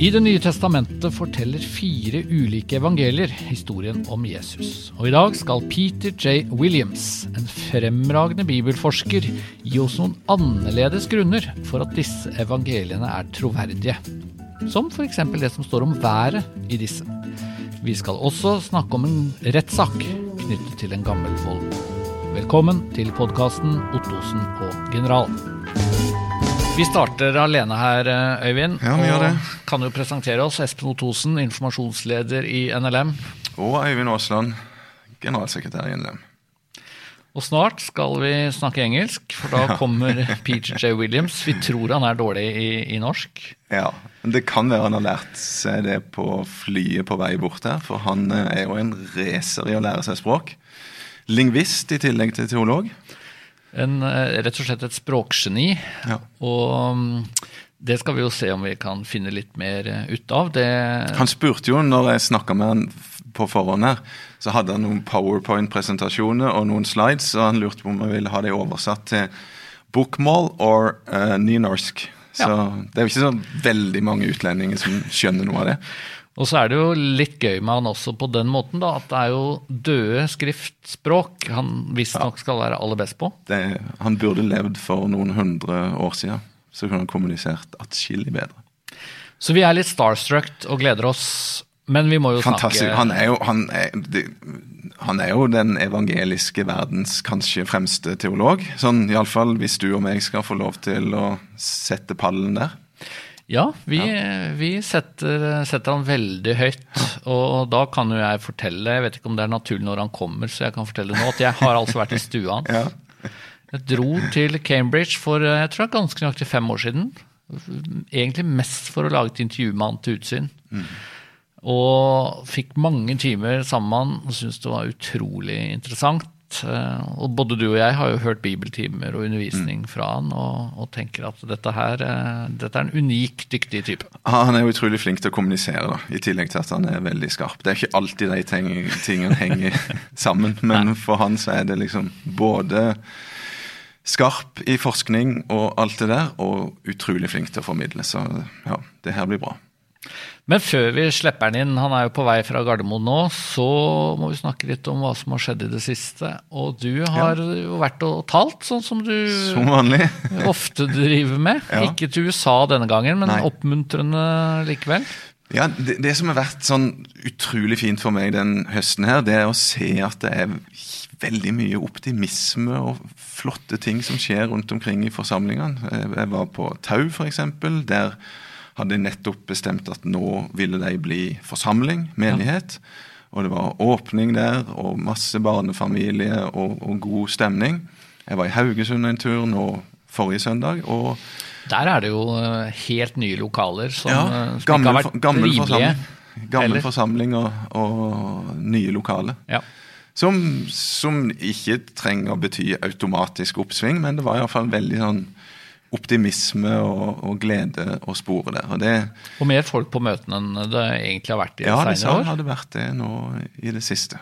I Det nye testamentet forteller fire ulike evangelier historien om Jesus. Og i dag skal Peter J. Williams, en fremragende bibelforsker, gi oss noen annerledes grunner for at disse evangeliene er troverdige. Som f.eks. det som står om været i disse. Vi skal også snakke om en rettssak knyttet til en gammel vold. Velkommen til podkasten Ottosen og general. Vi starter alene her, Øyvind. Ja, vi gjør det. Kan jo presentere oss. Espen Othosen, informasjonsleder i NLM. Og Øyvind Aasland, generalsekretær i NLM. Og snart skal vi snakke engelsk, for da kommer Peter J. Williams. Vi tror han er dårlig i, i norsk. Ja, men det kan være han har lært seg det på flyet på vei bort her, for han eh, er jo en racer i å lære seg språk. Lingvist i tillegg til teolog. En, eh, rett og slett et språkgeni. Ja. Og mm, det skal vi jo se om vi kan finne litt mer eh, ut av. Det, Han spurte jo når jeg snakka med han på forhånd her, så hadde han noen powerpoint-presentasjoner og noen slides, og han lurte på om jeg ville ha det oversatt til bokmål eller uh, nynorsk. Så det er jo ikke så veldig mange utlendinger som skjønner noe av det. Og så er det jo litt gøy med han også på den måten, da, at det er jo døde skriftspråk han visstnok skal være aller best på. det, han burde levd for noen hundre år siden. Så kunne han kommunisert atskillig bedre. Så vi er litt starstruck og gleder oss, men vi må jo Fantastisk. snakke Han er, jo, han, er, de, han er jo den evangeliske verdens kanskje fremste teolog. Sånn iallfall hvis du og meg skal få lov til å sette pallen der. Ja, vi, vi setter, setter han veldig høyt. Og da kan jo jeg fortelle, jeg vet ikke om det er naturlig når han kommer, så jeg kan fortelle nå at jeg har altså vært i stua hans. Ja. Jeg dro til Cambridge for jeg tror det er ganske nøyaktig fem år siden. Egentlig mest for å lage et intervju med han til Utsyn. Og fikk mange timer sammen med han og syntes det var utrolig interessant. Eh, Og både du og jeg har jo hørt bibeltimer og undervisning fra han, og, og tenker at dette her eh, dette er en unik, dyktig type. Han er jo utrolig flink til å kommunisere, da, i tillegg til at han er veldig skarp. Det er ikke alltid de ting, tingene henger sammen, men for han så er det liksom både skarp i forskning og alt det der, og utrolig flink til å formidle. Så ja, det her blir bra. Men før vi slipper han inn, han er jo på vei fra Gardermoen nå, så må vi snakke litt om hva som har skjedd i det siste. Og du har jo vært og talt, sånn som du Som ofte driver med. Ja. Ikke til USA denne gangen, men Nei. oppmuntrende likevel. Ja, det, det som har vært sånn utrolig fint for meg den høsten her, det er å se at det er veldig mye optimisme og flotte ting som skjer rundt omkring i forsamlingene. Jeg- Jeg var på Tau, f.eks. Der hadde nettopp bestemt at nå ville de bli forsamling, menighet. Og det var åpning der, og masse barnefamilie og, og god stemning. Jeg var i Haugesund en tur nå forrige søndag. og Der er det jo eh, helt nye lokaler som, ja, eh, som ikke har vært gammel rimelige. forsamling, gammel eller? forsamling og, og nye lokaler. Ja. Som, som ikke trenger å bety automatisk oppsving, men det var iallfall veldig sånn optimisme og, og glede å spore der. Og det, Og mer folk på møtene enn det egentlig har vært i ja, det sa senere år. hadde vært det nå i det siste.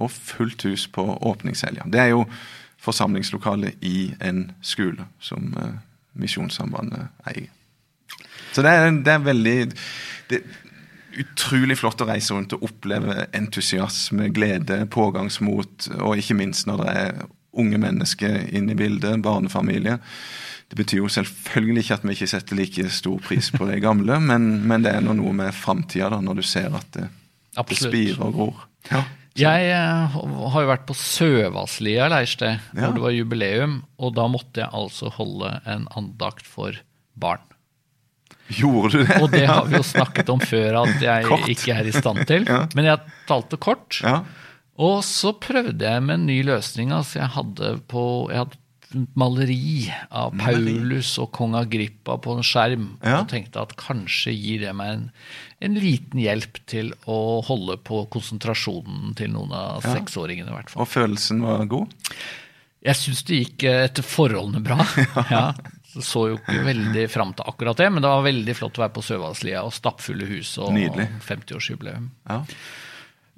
Og fullt hus på åpningshelga. Det er jo forsamlingslokalet i en skole som uh, Misjonssambandet eier. Så det er, det er veldig det er utrolig flott å reise rundt og oppleve entusiasme, glede, pågangsmot, og ikke minst når det er unge mennesker inne i bildet, barnefamilie. Det betyr jo selvfølgelig ikke at vi ikke setter like stor pris på det gamle, men, men det er nå noe med framtida, når du ser at det, det spirer og gror. Ja. Jeg eh, har jo vært på Søvasslia leirsted, Ja. hvor det var jubileum, og da måtte jeg altså holde en andakt for barn. Gjorde du det? Og det har vi jo snakket om før at jeg Kort. ikke er i stand til. Ja. Men jeg talte kort. Ja. Og så prøvde jeg med en ny løsning. Altså jeg hadde på jeg hadde maleri av Paulus og kong Agrippa på en skjerm. Ja. Og tenkte at kanskje gir det meg en, en liten hjelp til å holde på konsentrasjonen til noen av Ja. seksåringene. i hvert fall. Og følelsen var god? Jeg syns det gikk eh, etter forholdene bra. ja. Så jo ikke veldig fram til akkurat det, men det var veldig flott å være på Søvasslia og stappfulle hus og Nydelig. 50-årsjubileum. Ja.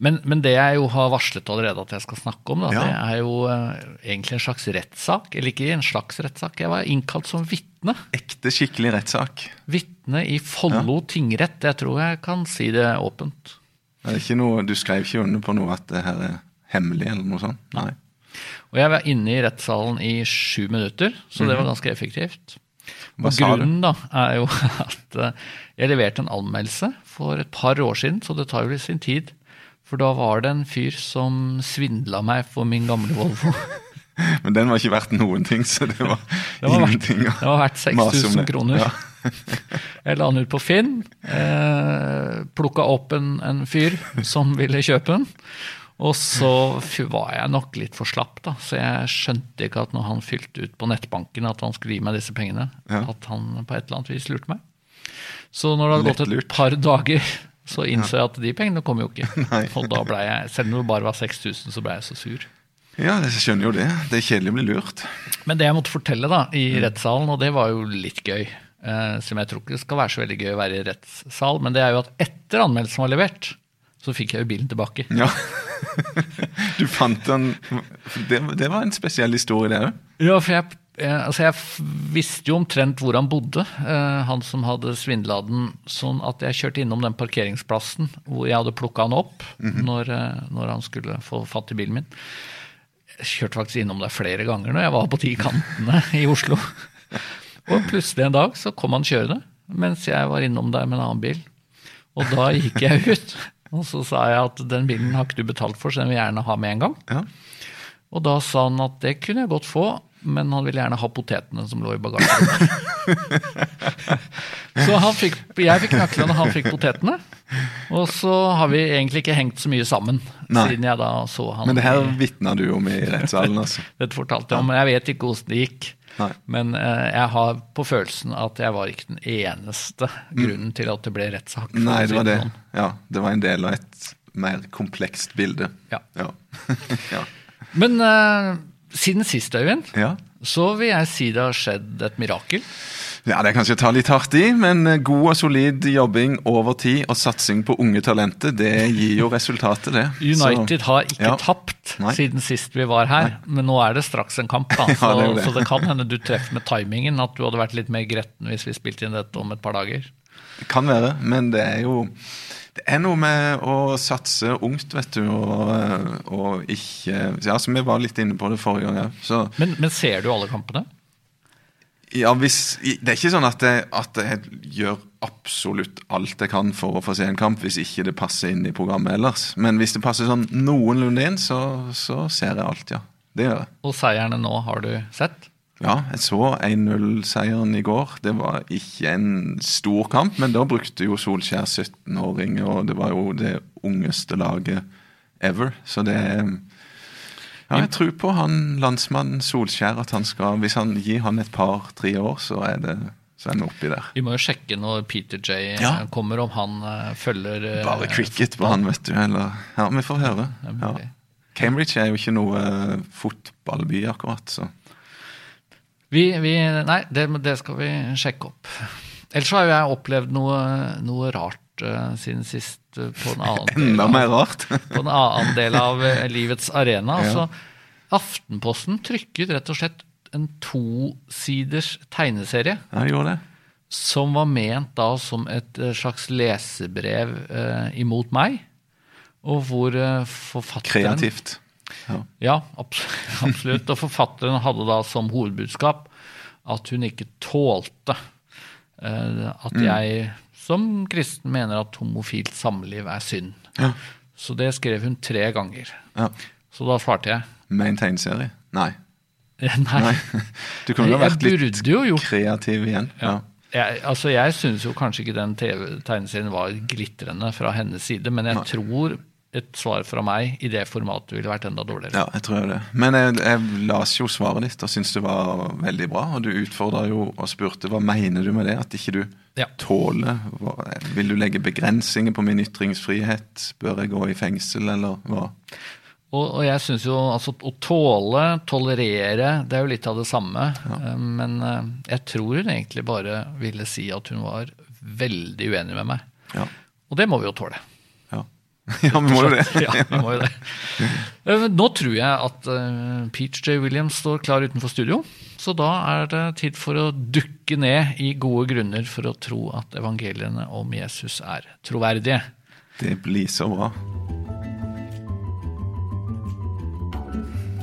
Men, men det jeg jo har varslet allerede at jeg skal snakke om, da, Ja. det er jo uh, egentlig en slags rettssak. Eller ikke en slags rettssak, jeg var innkalt som vitne. Ekte, skikkelig rettssak. Vitne i Follo tingrett. Jeg tror jeg kan si det åpent. Det er ikke noe, du skrev ikke under på noe at det her er hemmelig, eller noe sånt? Nei. Og jeg var inne i rettssalen i sju minutter, så det var ganske effektivt. Hva Og grunnen da er jo at eh, jeg leverte en anmeldelse for et par år siden, så det tar jo sin tid. For da var det en fyr som svindla meg for min gamle Volvo. Men den var ikke verdt noen ting, så det var, Det var verdt, ingenting om. det var verdt 6000 kroner. Ja. Jeg la den ut på Finn, eh, plukka opp en, en fyr som ville kjøpe den. Og så var jeg nok litt for slapp, da, så jeg skjønte ikke at når han fylte ut på nettbanken at han skulle gi meg disse pengene, Ja. at han på et eller annet vis lurte meg. Så når det hadde gått et par dager, så innså jeg at de pengene kom jo ikke. Og da ble jeg, selv om det bare var 6000, så ble jeg så sur. ja, jeg skjønner jo det. Det er kjedelig å bli lurt. Men det jeg måtte fortelle da, i rettssalen, og det var jo litt gøy, eh, som jeg tror ikke skal være så veldig gøy å være i rettssal, men det er jo at etter anmeldelsen var levert, så fikk jeg jo bilen tilbake. Ja. Du fant den Det, det var en spesiell historie, det òg. Ja, for jeg, altså jeg visste jo omtrent hvor han bodde, eh, han som hadde svindla den, sånn at jeg kjørte innom den parkeringsplassen hvor jeg hadde plukka han opp når, eh, når han skulle få fatt i bilen min. Jeg kjørte faktisk innom der flere ganger når jeg var på de kantene i Oslo. Og plutselig en dag så kom han kjørende mens jeg var innom der med en annen bil. Og da gikk jeg ut, og så sa jeg at den bilen har ikke du betalt for, så den vil jeg gjerne ha med en gang. Ja. Og da sa han at det kunne jeg godt få, men han ville gjerne ha potetene som lå i bagasjen. så han fikk, jeg fikk nøklene, han fikk potetene. Og så har vi egentlig ikke hengt så mye sammen, Nei. siden jeg da så han. Men det her vitna du om i rettssalen, altså. Dette fortalte jeg om, men jeg vet ikke hvordan det gikk. Nei. Men eh, jeg har på følelsen at jeg var ikke den eneste grunnen til at det ble rettssak. Mm. Nei, det var det. sånn. Ja, det var en del av et mer komplekst bilde. Ja. Ja. ja. Men eh, siden sist, Øyvind, ja. så vil jeg si det har skjedd et mirakel. Ja, Det er kanskje å ta litt hardt i, men eh, god og solid jobbing over tid og satsing på unge talenter, det gir jo resultatet, det. United har ikke ja. tapt Nei. siden sist vi var her, men nå er det straks en kamp. Da, Ja, så, det er det. så det kan hende du treffer med timingen, at du hadde vært litt mer gretten hvis vi spilte inn dette om et par dager. Det kan være, men det er jo det er noe med å satse ungt, vet du, og, og ikke Ja, som vi var litt inne på det forrige gang òg. Ja. Men, men ser du alle kampene? ja, hvis Det er ikke sånn at jeg, at jeg gjør absolutt alt jeg kan for å få se en kamp, hvis ikke det passer inn i programmet ellers. Men hvis det passer sånn noenlunde inn, så, så ser jeg alt, ja. Det gjør jeg. Og seierne nå har du sett? Ja, jeg så 1-0-seieren i går. Det var ikke en stor kamp, men da brukte jo Solskjær 17-åring, og det var jo det ungeste laget ever. Så det Ja, jeg tror på han landsmannen Solskjær, at han skal Hvis han gir han et par-tre år, så er det så er han oppi der. Vi må jo sjekke når Peter J Ja. kommer, om han eh, følger eh, Bare cricket på han, vet du. Eller Ja, vi får høre. Ja. Cambridge er jo ikke noe eh, fotballby, akkurat, så Vi, vi, nei, det, det skal vi sjekke opp. Ellers har jo jeg opplevd noe, noe rart uh, siden sist Uh, på en annen del Enda mer rart. på en annen del av uh, livets arena. Ja. Altså, Aftenposten trykket rett og slett en tosiders tegneserie Ja, gjorde det. som var ment da som et slags lesebrev imot meg. Og hvor forfatteren Kreativt. Ja. Ja, absolutt. Og forfatteren hadde da som hovedbudskap at hun ikke tålte eh, at Mm. jeg som kristen mener at homofilt samliv er synd. Ja. Så det skrev hun tre ganger. ja. Så da svarte jeg Med en tegneserie? Nei. nei. Nei. Du kunne jo vært litt jo kreativ igjen. Ja. Jeg, altså jeg syns jo kanskje ikke den TV tegneserien var glitrende fra hennes side, men jeg Nei. tror et svar fra meg i det formatet ville vært enda dårligere. ja, jeg tror det. Men jeg, jeg las jo svaret ditt og syntes det var veldig bra. Og du utfordra jo og spurte hva mener du med det, at ikke du Ja. tåler hva, Vil du legge begrensninger på min ytringsfrihet? Bør jeg gå i fengsel, eller hva? Og, og jeg syns jo altså å tåle, tolerere, det er jo litt av det samme. Ja. Men eh, jeg tror hun egentlig bare ville si at hun var veldig uenig med meg. Ja. Og det må vi jo tåle. ja. Vi må jo det. ja, vi må jo det. Eh, Nå tror jeg at eh, Peach J. Williams står klar utenfor studio. Så da er det tid for å dukke ned i gode grunner for å tro at evangeliene om Jesus er troverdige. Det blir så bra.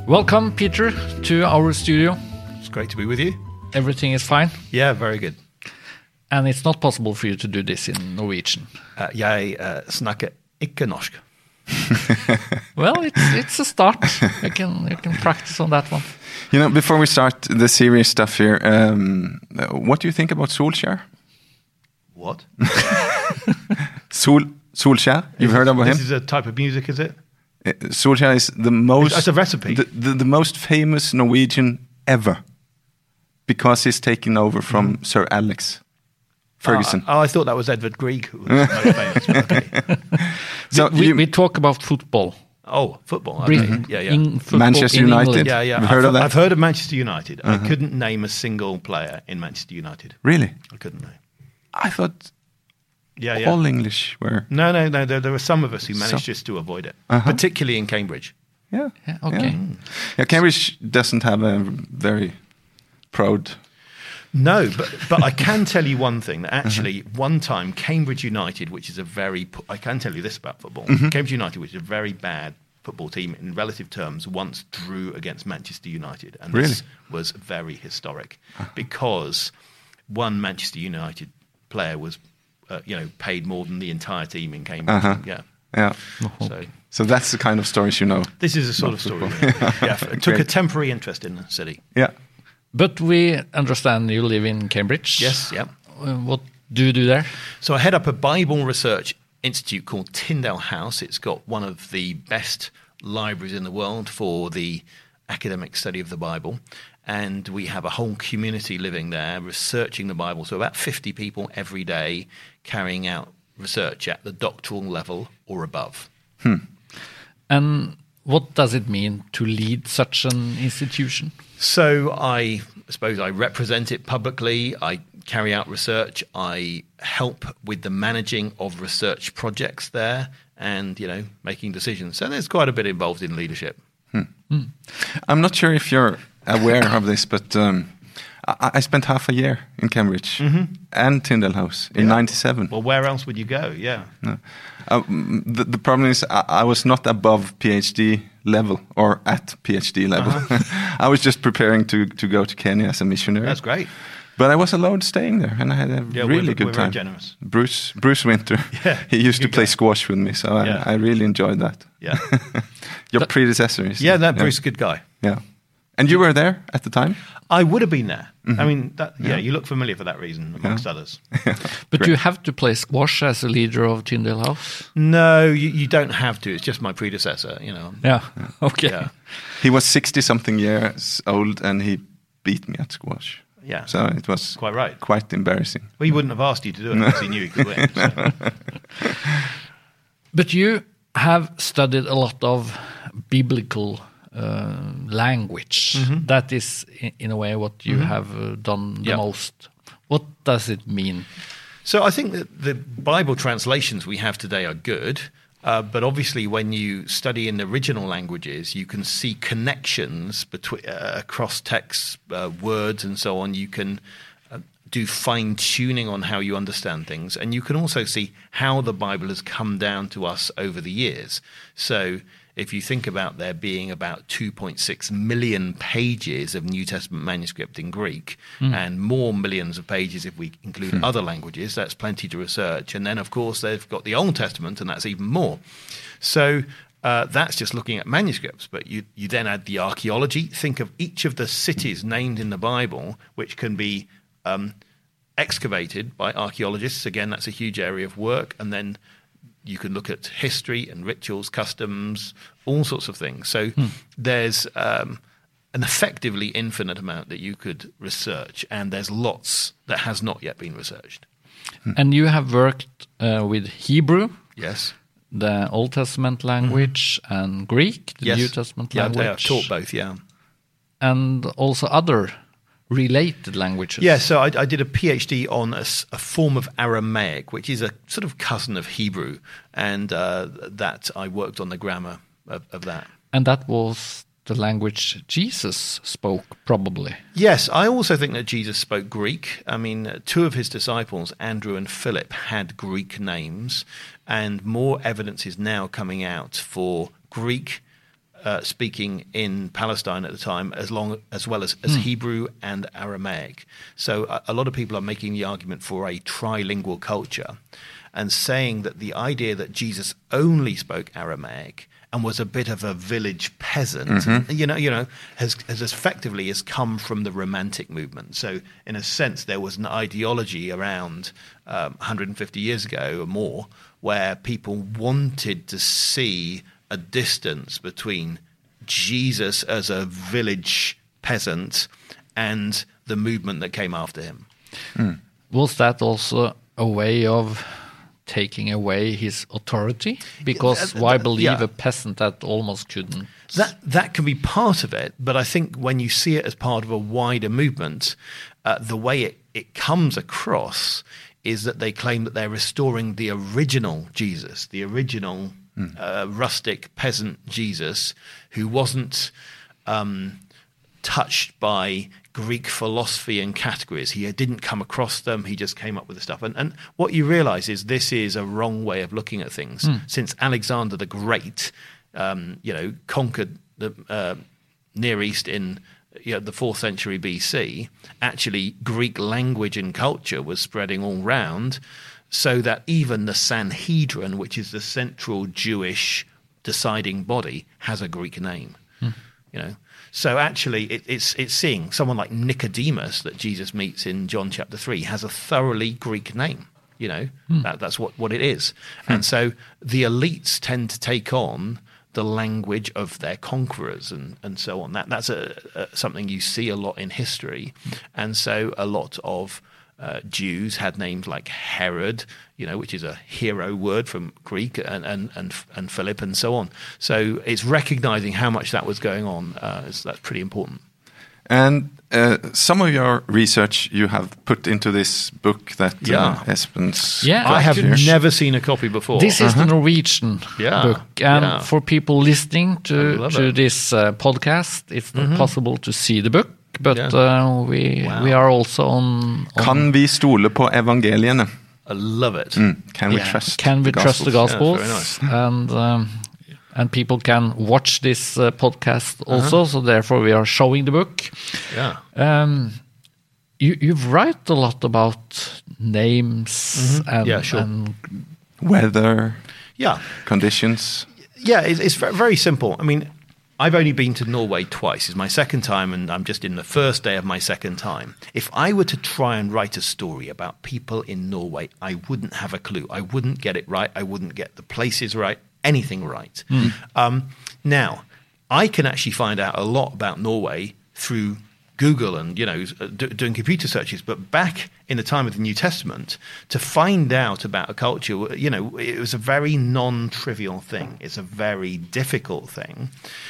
Welcome, Peter, to our studio. It's great to be with you. Everything is fine, Yeah, very good. and it's not possible for you to do this in Norwegian. Uh, jeg uh, snakker ikke norsk. Well, it's, it's a start. You can, you can practice on that one. You know, before we start the serious stuff here, um, what do you think about Solskjaer? What? Sol Solskjaer, you've heard about him? This is a type of music, is it? Uh, Solskjaer is the most. That's a recipe. The, the, the most famous Norwegian ever, because he's taken over from Mm-hmm. Sir Alex Ferguson. Oh, I thought that was Edward Grieg who was most famous. Okay. so we, you- we talk about football. Oh, football. Okay. Britain, Yeah, yeah. in football Manchester in United. England. yeah, yeah. You've heard I've, of that? Uh-huh. I've heard of Manchester United. I couldn't name a single player in Manchester United. really? I couldn't name. I thought Yeah, yeah. all English were. No, no, no. There, there were some of us who managed So- just to avoid it, Uh-huh. particularly in Cambridge. Yeah. Yeah, okay. Yeah, Cambridge doesn't have a very proud. No, but but I can tell you one thing that actually one time Cambridge United, which is a very I can tell you this about football. Cambridge United, which is a very bad football team in relative terms, once drew against Manchester United, and Really? this was very historic because one Manchester United player was, uh, you know, paid more than the entire team in Cambridge. Uh-huh. Yeah, Yeah. so So that's the kind of stories you know. this is a sort of story. Yeah, yeah. It took a temporary interest in the city. Yeah. But we understand you live in Cambridge. Yes, yeah. Uh, What do you do there? So I head up a Bible research institute called Tyndale House. It's got one of the best libraries in the world for the academic study of the Bible. And we have a whole community living there researching the Bible. So about 50 people every day carrying out research at the doctoral level or above. And what does it mean to lead such an institution? So I suppose I represent it publicly. I carry out research. I help with the managing of research projects there, and you know making decisions. So there's quite a bit involved in leadership. I'm not sure if you're aware of this, but um, I, I spent half a year in Cambridge and Tyndale House in '97. Well, where else would you go? Yeah. No. Uh, mm, the, the problem is I, I was not above PhD level or at PhD level. Uh-huh. I was just preparing to, to go to Kenya as a missionary. That's great. But I was allowed staying there, and I had a Yeah, really we're- good we're time. generous. Bruce Bruce Winter, Yeah, he used to play guy. squash with me, so Yeah. I, I really enjoyed that. Yeah. Your predecessor, is yeah, that Bruce, is a good guy. Yeah, and you were there at the time. I would have been there. Mm-hmm. I mean, that, yeah, you look familiar for that reason, amongst others. But Great. you have to play squash as a leader of Tyndale House? No, you, you don't have to. It's just my predecessor. You know. Yeah. Okay. Yeah. He was sixty something years old, and he beat me at squash. Yeah. So it was Quite right. quite embarrassing. Well, he wouldn't have asked you to do it because he knew he could win. so. But you have studied a lot of biblical uh, language. That is, in, in a way, what you have uh, done the Yeah. most. What does it mean? So I think that the Bible translations we have today are good, uh, but obviously when you study in the original languages, you can see connections between uh, across texts, uh, words, and so on. You can uh, do fine tuning on how you understand things, and you can also see how the Bible has come down to us over the years. So. If you think about there being about 2.6 million pages of New Testament manuscript in Greek and more millions of pages if we include other languages, that's plenty to research. And then, of course, they've got the Old Testament, and that's even more. So uh, that's just looking at manuscripts. But you, you then add the archaeology. Think of each of the cities named in the Bible, which can be um, excavated by archaeologists. Again, that's a huge area of work. And then you can look at history and rituals, customs, all sorts of things. So there's um, an effectively infinite amount that you could research, and there's lots that has not yet been researched. And you have worked uh, with Hebrew, Yes. the Old Testament language, and Greek, the yes. New Testament yeah, language. I've taught both. Yeah. and also other related languages. Yeah, so I, I did a PhD on a, a form of Aramaic, which is a sort of cousin of Hebrew, and uh, that I worked on the grammar of, of that. And that was the language Jesus spoke, probably. Yes, I also think that Jesus spoke Greek. I mean, two of his disciples, Andrew and Philip, had Greek names, and more evidence is now coming out for Greek. Uh, speaking in Palestine at the time, as long as well as, as Hebrew and Aramaic. So a, a lot of people are making the argument for a trilingual culture, and saying that the idea that Jesus only spoke Aramaic and was a bit of a village peasant, you know, you know, has, has effectively has come from the Romantic movement. So, in a sense, there was an ideology around um, 150 years ago or more where people wanted to see a distance between Jesus as a village peasant and the movement that came after him. Was that also a way of taking away his authority? Because why believe yeah. a peasant that almost couldn't? That that can be part of it, but I think when you see it as part of a wider movement, uh, the way it, it comes across is that they claim that they're restoring the original Jesus, the original uh, rustic peasant Jesus, who wasn't um, touched by Greek philosophy and categories. He didn't come across them. He just came up with the stuff. And, and what you realize is this is a wrong way of looking at things. Since Alexander the Great, um, you know, conquered the uh, Near East in you know, the fourth century BC, actually Greek language and culture was spreading all round, so that even the Sanhedrin, which is the central Jewish deciding body, has a Greek name. Hmm. You know, so actually, it, it's it's seeing someone like Nicodemus that Jesus meets in John chapter three has a thoroughly Greek name. You know, hmm. that, that's what, what it is. Hmm. And so the elites tend to take on the language of their conquerors and, and so on. That that's a, a something you see a lot in history, and so a lot of uh, Jews had names like Herod, you know, which is a hero word from Greek, and and and, and Philip, and so on. So it's recognizing how much that was going on. Uh, is, that's pretty important. And uh, some of your research you have put into this book that Yeah. uh, Espen's Yeah, I have here. never seen a copy before. This is the Norwegian Yeah, book, and yeah. for people listening to to it. this uh, podcast, it's not possible to see the book, but Yeah. uh, we Wow. we are also on. on Kan vi stole på evangeliene? I love it. Mm. Can we yeah, trust Can we the trust the Gospels? gospels? Yeah, very nice. And um, and people can watch this uh, podcast Uh-huh. also. So therefore, we are showing the book. Yeah. Um, you you write a lot about names and, Mm-hmm. Yeah, sure. and Weather, Yeah. conditions. Yeah, it's, it's very simple. I mean, I've only been to Norway twice. It's my second time, and I'm just in the first day of my second time. If I were to try and write a story about people in Norway, I wouldn't have a clue. I wouldn't get it right. I wouldn't get the places right, anything right. Um, now, I can actually find out a lot about Norway through Google and you know uh, do, doing computer searches. But back in the time of the New Testament, to find out about a culture, you know, it was a very non-trivial thing. It's a very difficult thing.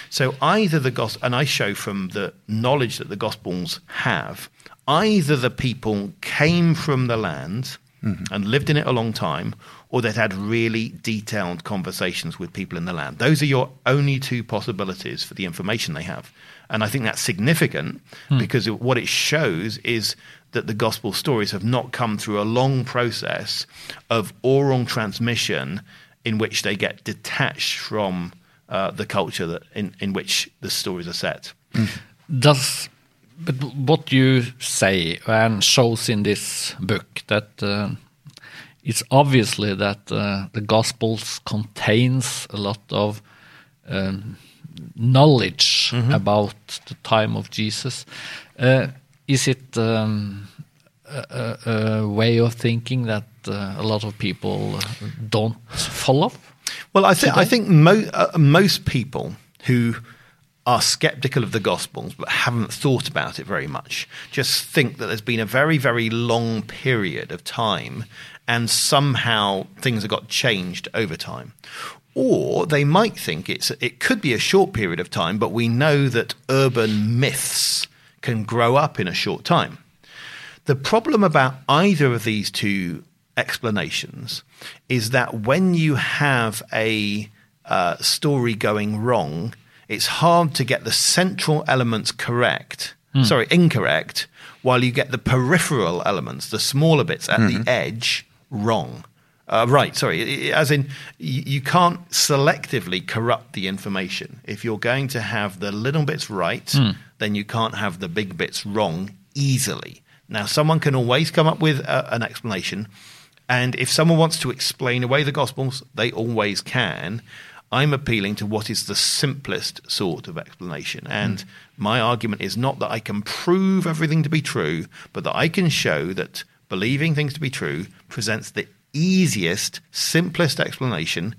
So either the gospel, and I show from the knowledge that the Gospels have, either the people came from the land and lived in it a long time, or they'd had really detailed conversations with people in the land. Those are your only two possibilities for the information they have. And I think that's significant because it- what it shows is that the gospel stories have not come through a long process of oral transmission in which they get detached from uh, the culture that in, in which the stories are set. does but what you say and shows in this book that uh, it's obviously that uh, the gospels contains a lot of um, knowledge about the time of jesus. Uh, is it um, a, a, way of thinking that uh, a lot of people uh, don't follow Well, I think I think mo- uh, most people who are skeptical of the Gospels but haven't thought about it very much just think that there's been a very very long period of time, and somehow things have got changed over time. Or they might think it's it could be a short period of time, but we know that urban myths can grow up in a short time. The problem about either of these two explanations is that when you have a uh, story going wrong, it's hard to get the central elements correct, sorry, incorrect, while you get the peripheral elements, the smaller bits at the edge, wrong. Uh, right, sorry. As in, you, you can't selectively corrupt the information. If you're going to have the little bits right, then you can't have the big bits wrong easily. Now, someone can always come up with a, an explanation, and if someone wants to explain away the Gospels, they always can. I'm appealing to what is the simplest sort of explanation. And my argument is not that I can prove everything to be true, but that I can show that believing things to be true presents the easiest, simplest explanation,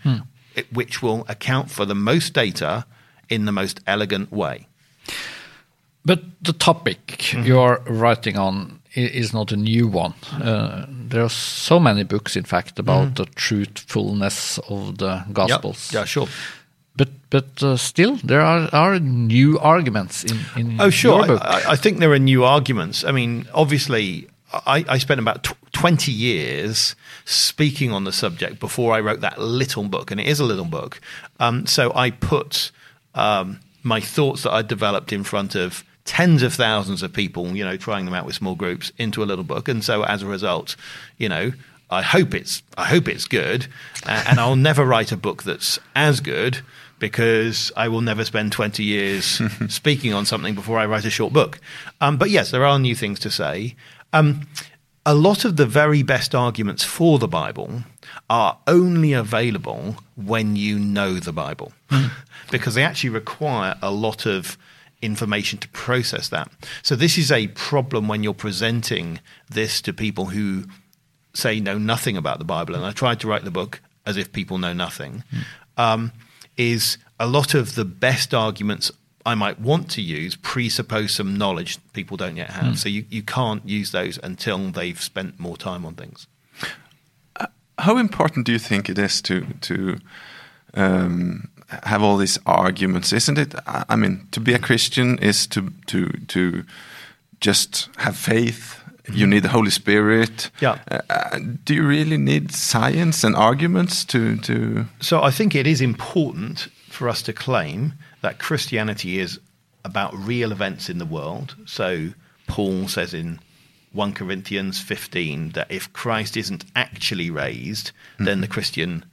it- which will account for the most data in the most elegant way. But the topic you are writing on is not a new one. Uh, there are so many books, in fact, about the truthfulness of the Gospels. Yeah, sure. But but uh, still, there are, are new arguments in, in Oh, sure. your book. I, I- I think there are new arguments. I mean, obviously, I, I spent about tw- 20 years speaking on the subject before I wrote that little book, and it is a little book. Um, so I put um, my thoughts that I developed in front of tens of thousands of people, you know, trying them out with small groups into a little book. And so as a result, you know, I hope it's I hope it's good, uh, and I'll never write a book that's as good because I will never spend twenty years speaking on something before I write a short book. Um, but yes, there are new things to say. Um, a lot of the very best arguments for the Bible are only available when you know the Bible, because they actually require a lot of information to process that. So this is a problem when you're presenting this to people who say know nothing about the Bible, and I tried to write the book as if people know nothing, um, is a lot of the best arguments I might want to use presuppose some knowledge people don't yet have. So you, you can't use those until they've spent more time on things. How important do you think it is to to um, have all these arguments? Isn't it? I I mean, to be a Christian is to to to just have faith. You need the Holy Spirit. Yeah. Uh, uh, do you really need science and arguments to to? So I think it is important for us to claim that Christianity is about real events in the world. So Paul says in 1 Corinthians 15 that if Christ isn't actually raised, then the Christian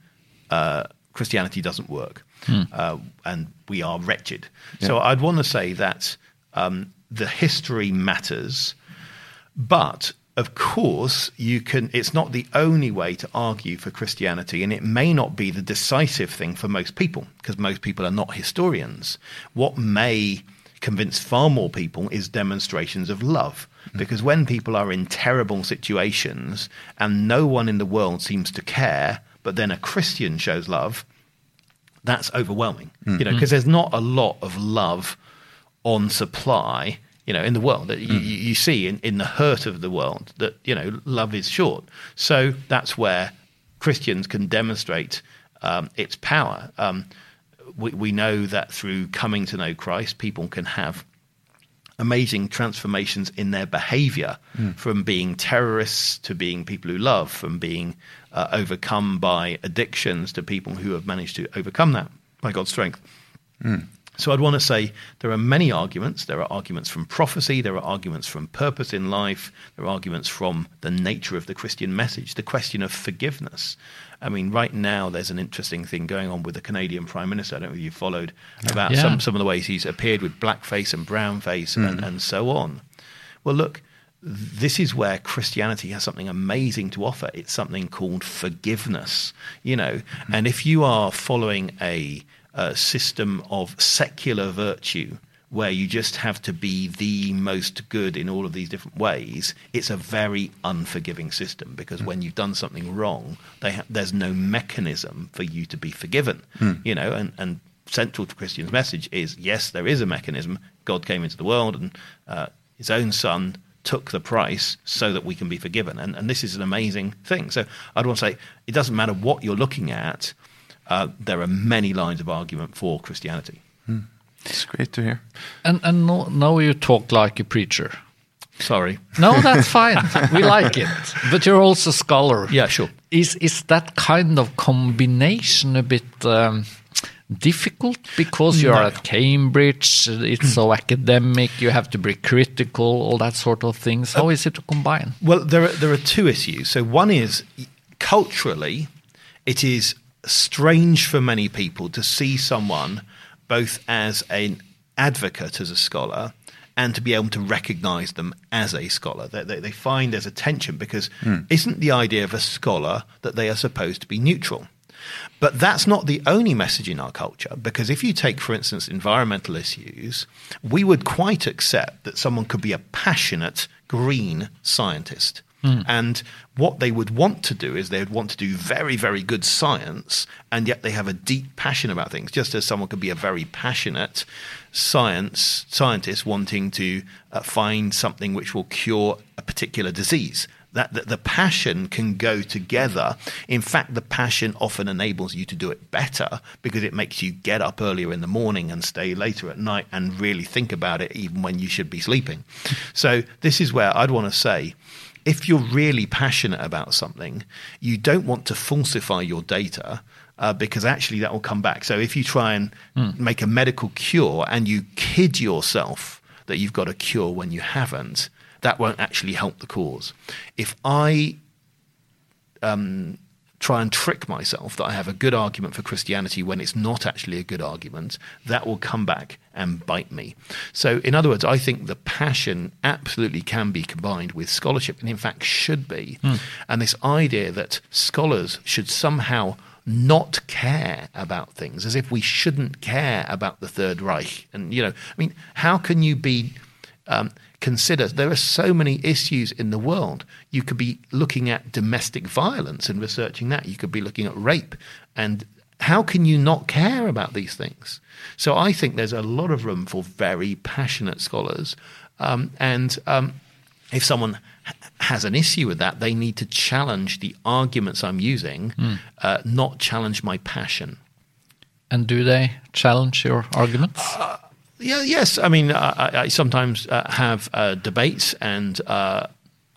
uh, Christianity doesn't work, uh, and we are wretched. So I'd want to say that um, the history matters. But of course, you can. It's not the only way to argue for Christianity, and it may not be the decisive thing for most people because most people are not historians. What may convince far more people is demonstrations of love. Because when people are in terrible situations and no one in the world seems to care, but then a Christian shows love, that's overwhelming. You know, mm-hmm. because there's not a lot of love on supply, you know, in the world that you, you you see in, in the hurt of the world that, you know, love is short. So that's where Christians can demonstrate um, its power. Um, we, we know that through coming to know Christ, people can have amazing transformations in their behavior from being terrorists to being people who love, from being uh, overcome by addictions to people who have managed to overcome that by God's strength. So I'd want to say there are many arguments. There are arguments from prophecy, there are arguments from purpose in life, there are arguments from the nature of the Christian message, the question of forgiveness. I mean, right now there's an interesting thing going on with the Canadian Prime Minister. I don't know if you followed about Yeah. some, some of the ways he's appeared with blackface and brownface and, hmm. and so on. Well, look, this is where Christianity has something amazing to offer. It's something called forgiveness, you know. Hmm. And if you are following a, a system of secular virtue where you just have to be the most good in all of these different ways, it's a very unforgiving system because when you've done something wrong, they ha- there's no mechanism for you to be forgiven, you know. And, and central to Christian's message is yes, there is a mechanism. God came into the world and uh, his own son took the price so that we can be forgiven. And, and this is an amazing thing. So I'd want to say it doesn't matter what you're looking at, uh, there are many lines of argument for Christianity. It's great to hear. And and no, now you talk like a preacher. Sorry. No, that's fine. we like it. But you're also a scholar. Yeah, sure. Is is that kind of combination a bit um, difficult because you are at Cambridge? It's so academic. You have to be critical. All that sort of things. How is it to combine? Well, there are, there are two issues. So one is culturally, it is strange for many people to see someone both as an advocate as a scholar and to be able to recognize them as a scholar. They, they, they find there's a tension because hmm. isn't the idea of a scholar that they are supposed to be neutral? But that's not the only message in our culture, because if you take, for instance, environmental issues, we would quite accept that someone could be a passionate green scientist. And what they would want to do is they would want to do very, very good science, and yet they have a deep passion about things, just as someone could be a very passionate science scientist wanting to uh, find something which will cure a particular disease that, that the passion can go together. In fact, the passion often enables you to do it better because it makes you get up earlier in the morning and stay later at night and really think about it even when you should be sleeping. So, this is where I'd want to say if you're really passionate about something, you don't want to falsify your data. Uh, because actually that will come back. So if you try and make a medical cure and you kid yourself that you've got a cure when you haven't, that won't actually help the cause. If I um, try and trick myself that I have a good argument for Christianity when it's not actually a good argument, that will come back and bite me. So, in other words, I think the passion absolutely can be combined with scholarship, and in fact should be. And this idea that scholars should somehow not care about things, as if we shouldn't care about the Third Reich. And, you know, I mean, how can you be. Um, consider there are so many issues in the world. You could be looking at domestic violence and researching that. You could be looking at rape. And how can you not care about these things? So I think there's a lot of room for very passionate scholars. Um, and um, if someone has an issue with that, they need to challenge the arguments I'm using, uh, not challenge my passion. And do they challenge your arguments? Yeah, yes. I mean, I, I- sometimes uh, have uh, debates, and uh,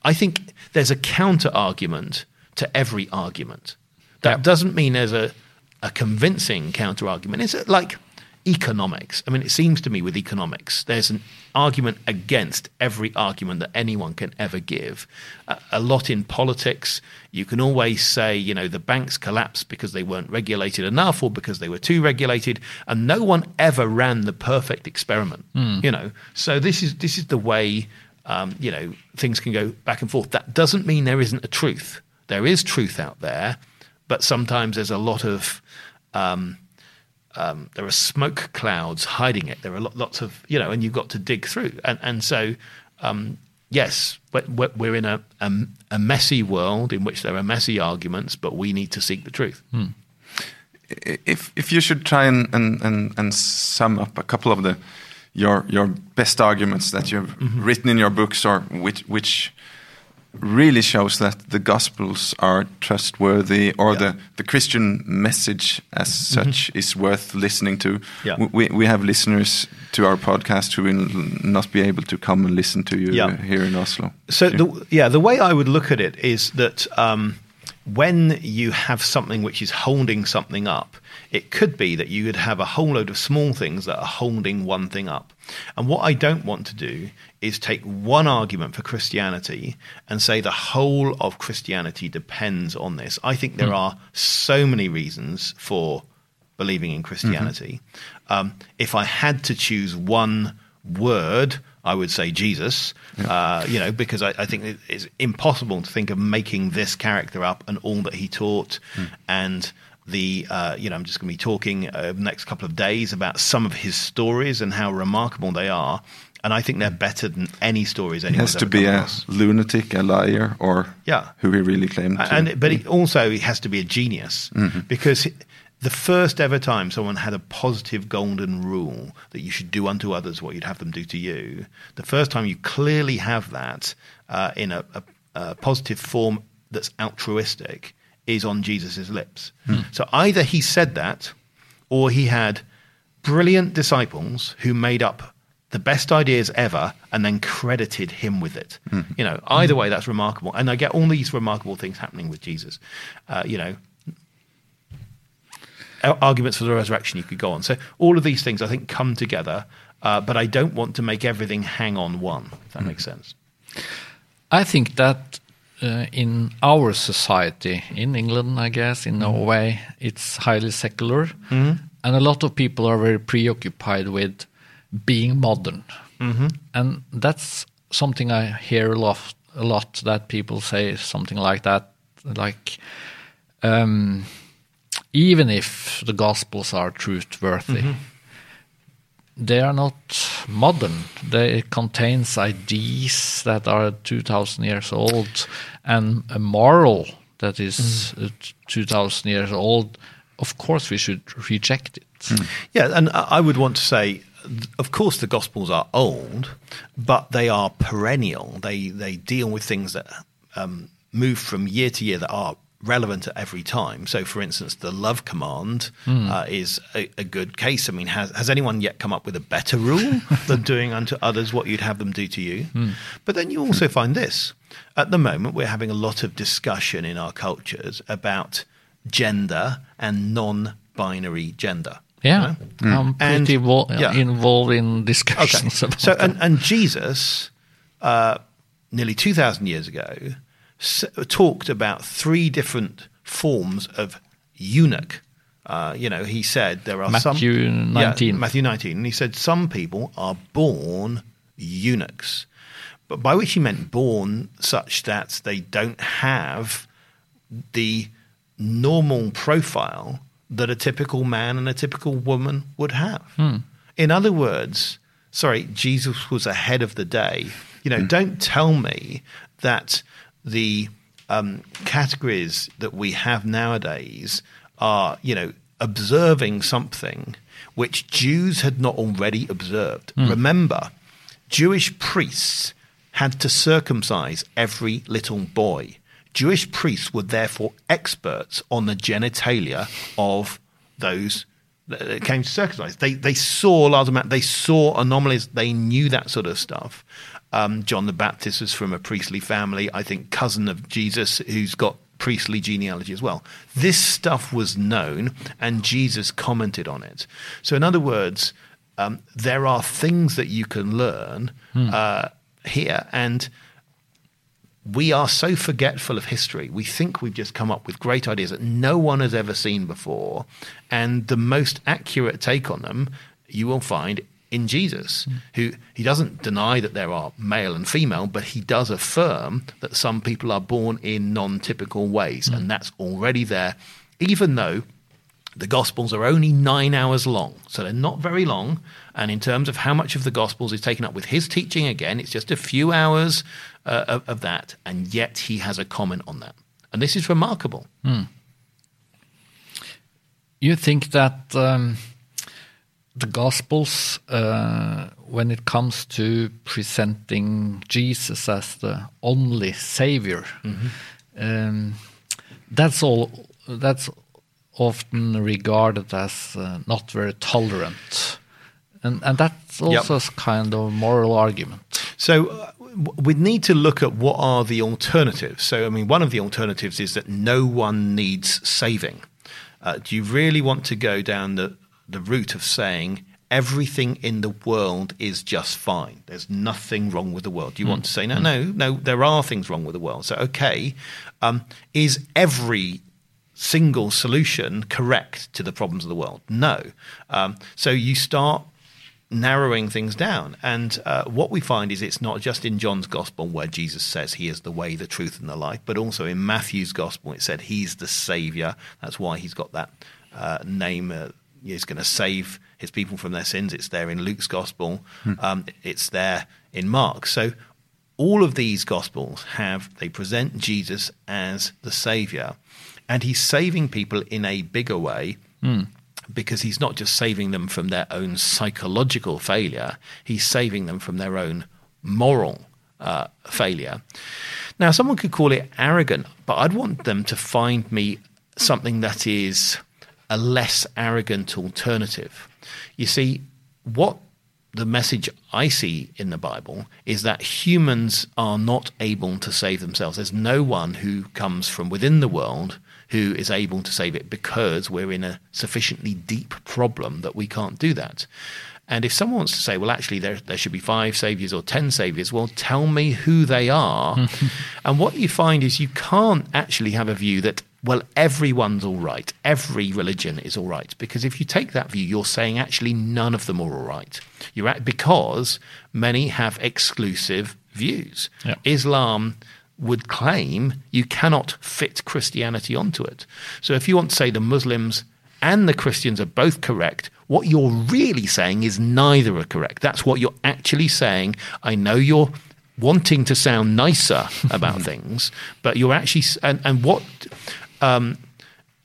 I think there's a counter argument to every argument. That Yeah. doesn't mean there's a, a convincing counter argument. It's like economics. I mean, it seems to me with economics, there's an argument against every argument that anyone can ever give. A, a lot in politics, you can always say, you know, the banks collapsed because they weren't regulated enough or because they were too regulated, and no one ever ran the perfect experiment. You know, so this is this is the way. Um, you know, things can go back and forth. That doesn't mean there isn't a truth. There is truth out there, but sometimes there's a lot of um, um, there are smoke clouds hiding it. There are lots of you know, and you've got to dig through. And and so um, yes, we're, in a, a a messy world in which there are messy arguments, but we need to seek the truth. if if you should try and, and, and, and sum up a couple of the your your best arguments that you've written in your books or which which really shows that the gospels are trustworthy or the, the Christian message as such is worth listening to. Yeah. We, we have listeners to our podcast who will not be able to come and listen to you Yeah. here in Oslo. So the, yeah, the way I would look at it is that um, when you have something which is holding something up, it could be that you could have a whole load of small things that are holding one thing up. And what I don't want to do is take one argument for Christianity and say the whole of Christianity depends on this. I think there are so many reasons for believing in Christianity. Um, if I had to choose one word, I would say Jesus. Uh, you know, because I, I think it's impossible to think of making this character up and all that he taught, and the uh, you know I'm just going to be talking uh, next couple of days about some of his stories and how remarkable they are. And I think they're better than any stories He has to be a across. lunatic, a liar, or Yeah. who he really claimed to and but he also he has to be a genius Mm-hmm. because he- the first ever time someone had a positive golden rule that you should do unto others what you'd have them do to you the first time you clearly have that uh, in a, a, a positive form that's altruistic is on jesus' lips Hmm. so either he said that or he had brilliant disciples who made up the best ideas ever and then credited him with it. You know, either way, that's remarkable. And I get all these remarkable things happening with Jesus. Uh, you know, arguments for the resurrection you could go on. So all of these things I think come together, uh, but I don't want to make everything hang on one. If that makes sense. I think that uh, in our society, in England, I guess, in Norway, it's highly secular, and a lot of people are very preoccupied with being modern, and that's something I hear a lot. A lot that people say something like that, like um, even if the Gospels are truthworthy, they are not modern. They contains ideas that are two thousand years old and a moral that is uh, two thousand years old. Of course, we should reject it. Yeah, and I I would want to say, of course, the Gospels are old, but they are perennial. They they deal with things that um, move from year to year that are relevant at every time. So, for instance, the love command uh, is a, a good case. I mean, has has anyone yet come up with a better rule than doing unto others what you'd have them do to you? But then you also find this. At the moment, we're having a lot of discussion in our cultures about gender and non-binary gender. Yeah, you know? I'm And- pretty vo- yeah. involved in discussions about So, that. and, and Jesus, uh, nearly 2,000 years ago, talked about three different forms of eunuch. Uh, you know, he said there are some. Matthew Yeah, 19. Matthew 19. And he said some people are born eunuchs, but by which he meant born such that they don't have the normal profile that a typical man and a typical woman would have. In other words, sorry, Jesus was ahead of the day. You know, don't tell me that the um, categories that we have nowadays are, you know, observing something which Jews had not already observed. Remember, Jewish priests had to circumcise every little boy. Jewish priests were therefore experts on the genitalia of those that came to circumcise. They they saw large amount. They saw anomalies. They knew that sort of stuff. Um, John the Baptist was from a priestly family. I think cousin of Jesus, who's got priestly genealogy as well. This stuff was known, and Jesus commented on it. So, in other words, um, there are things that you can learn uh, here, and we are so forgetful of history. We think we've just come up with great ideas that no one has ever seen before. And the most accurate take on them you will find in Jesus, who he doesn't deny that there are male and female, but he does affirm that some people are born in non typical ways. And that's already there, even though the Gospels are only nine hours long, so they're not very long. And in terms of how much of the Gospels is taken up with his teaching, again, it's just a few hours uh, of, of that, and yet he has a comment on that. And this is remarkable. You think that um, the Gospels, uh, when it comes to presenting Jesus as the only Savior, um, that's all. That's often regarded as uh, not very tolerant, and and that's also a kind of moral argument. So uh, we need to look at what are the alternatives. So, I mean, one of the alternatives is that no one needs saving. Uh, do you really want to go down the, the route of saying everything in the world is just fine? There's nothing wrong with the world. Do you want to say, no, no, no, there are things wrong with the world. So, okay, um, is every single solution correct to the problems of the world? No. Um, so you start narrowing things down. And uh, what we find is it's not just in John's gospel where Jesus says he is the way, the truth, and the life, but also in Matthew's gospel it said he's the savior. That's why he's got that uh, name. Uh, he's going to save his people from their sins. It's there in Luke's gospel. Um, it's there in Mark. So all of these gospels have they present Jesus as the savior, and he's saving people in a bigger way because he's not just saving them from their own psychological failure, he's saving them from their own moral uh, failure. Now, someone could call it arrogant, but I'd want them to find me something that is a less arrogant alternative. You see, what the message I see in the Bible is that humans are not able to save themselves. There's no one who comes from within the world who is able to save it because we're in a sufficiently deep problem that we can't do that. And if someone wants to say, well, actually, there, there should be five saviors or ten saviors, well, tell me who they are. and what you find is you can't actually have a view that, well, everyone's all right, every religion is all right. Because if you take that view, you're saying actually none of them are all right. You're at, because many have exclusive views. Yeah. Islam would claim you cannot fit Christianity onto it. So if you want to say the Muslims and the Christians are both correct, what you're really saying is neither are correct. That's what you're actually saying. I know you're wanting to sound nicer about things, but you're actually and, and what um,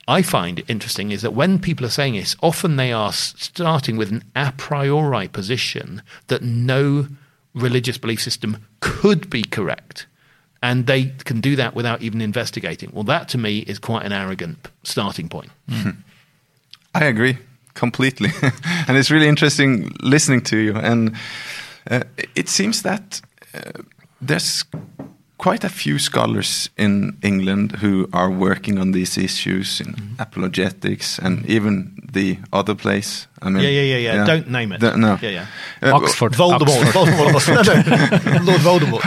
I find it interesting is that when people are saying this, often they are starting with an a priori position that no religious belief system could be correct and they can do that without even investigating. Well, that to me is quite an arrogant starting point. Mm. I agree completely, and it's really interesting listening to you. And uh, it seems that uh, there's quite a few scholars in England who are working on these issues in mm-hmm. apologetics and even the other place. I mean, yeah, yeah, yeah, yeah. yeah. Don't name it. The, no, yeah, yeah. Uh, Oxford, Voldemort, Oxford. Voldemort. Lord Voldemort.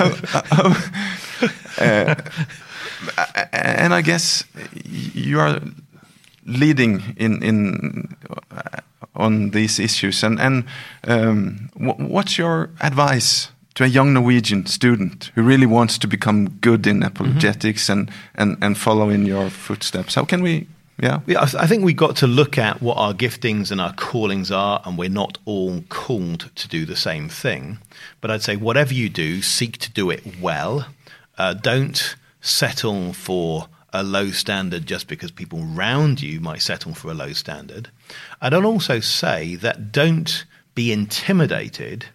Oh, oh, uh, and I guess you are leading in in uh, on these issues. And and um, what's your advice to a young Norwegian student who really wants to become good in apologetics mm -hmm. and, and and follow in your footsteps? How can we? Yeah. yeah, I think we've got to look at what our giftings and our callings are, and we're not all called to do the same thing. But I'd say whatever you do, seek to do it well. Uh, don't settle for a low standard just because people around you might settle for a low standard. And I'd also say that don't be intimidated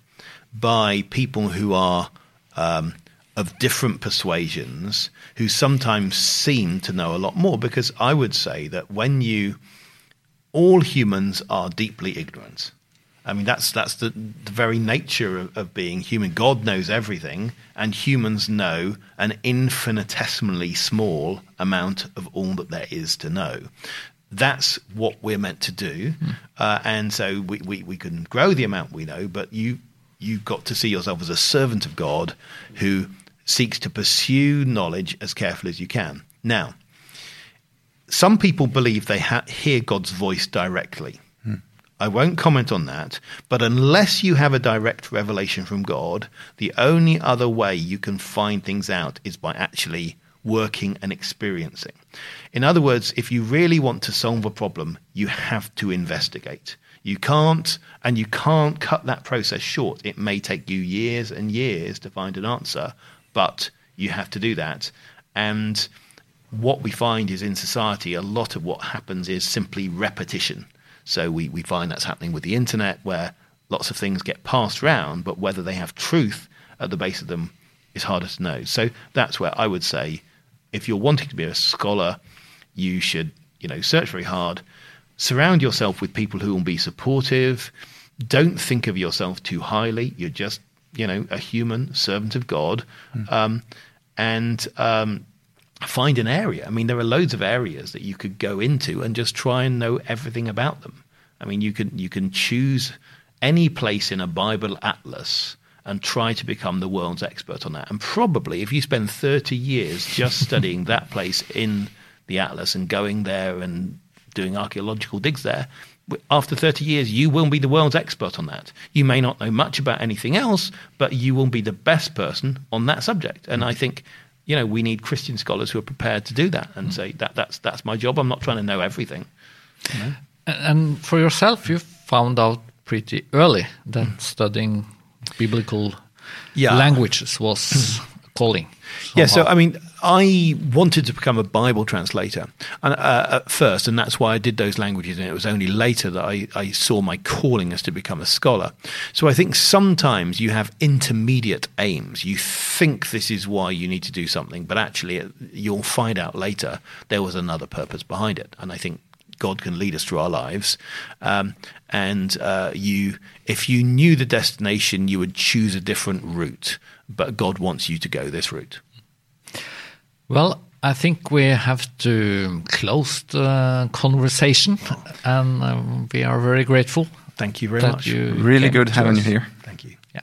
by people who are um, of different persuasions who sometimes seem to know a lot more. Because I would say that when you, all humans are deeply ignorant. I mean, that's that's the, the very nature of, of, being human. God knows everything, and humans know an infinitesimally small amount of all that there is to know. That's what we're meant to do, mm. uh, and so we, we, we can grow the amount we know. But you you've got to see yourself as a servant of God who seeks to pursue knowledge as carefully as you can. Now, some people believe they ha- hear God's voice directly. Hmm. I won't comment on that, but unless you have a direct revelation from God, the only other way you can find things out is by actually working and experiencing. In other words, if you really want to solve a problem, you have to investigate. You can't, and you can't cut that process short. It may take you years and years to find an answer, but you have to do that. And what we find is in society, a lot of what happens is simply repetition. So we, we find that's happening with the internet where lots of things get passed around, but whether they have truth at the base of them is harder to know. So that's where I would say if you're wanting to be a scholar, you should, you know, search very hard, surround yourself with people who will be supportive. Don't think of yourself too highly. You're just, you know, a human servant of God. Mm. Um, and um, find an area. I mean, there are loads of areas that you could go into and just try and know everything about them. I mean, you can you can choose any place in a Bible atlas and try to become the world's expert on that. And probably, if you spend thirty years just studying that place in the atlas and going there and doing archaeological digs there, after 30 years, you will be the world's expert on that. You may not know much about anything else, but you will be the best person on that subject. And I think you know, we need Christian scholars who are prepared to do that and mm. say that that's that's my job. I'm not trying to know everything. You know? And for yourself, you found out pretty early that mm. studying biblical yeah. languages was calling. Yeah, so I mean, I wanted to become a Bible translator and, uh, at first, and that's why I did those languages. And it was only later that I, I saw my calling as to become a scholar. So I think sometimes you have intermediate aims. You think this is why you need to do something, but actually, you'll find out later there was another purpose behind it. And I think God can lead us through our lives. Um, and uh, you, if you knew the destination, you would choose a different route. But God wants you to go this route. Well, I think we have to close the conversation, and uh, we are very grateful. Thank you very much. you Really good to having you here. Thank you. Yeah.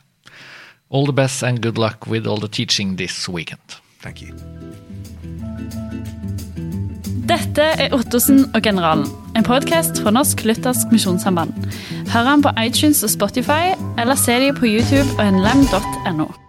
All the best and good luck with all the teaching this weekend. Thank you. Dette er Ottosen og Generalen, en podkast fra Norsk Luthersk Misjonssamband. Hør den på iTunes og Spotify, eller se dem på YouTube og nlem.no.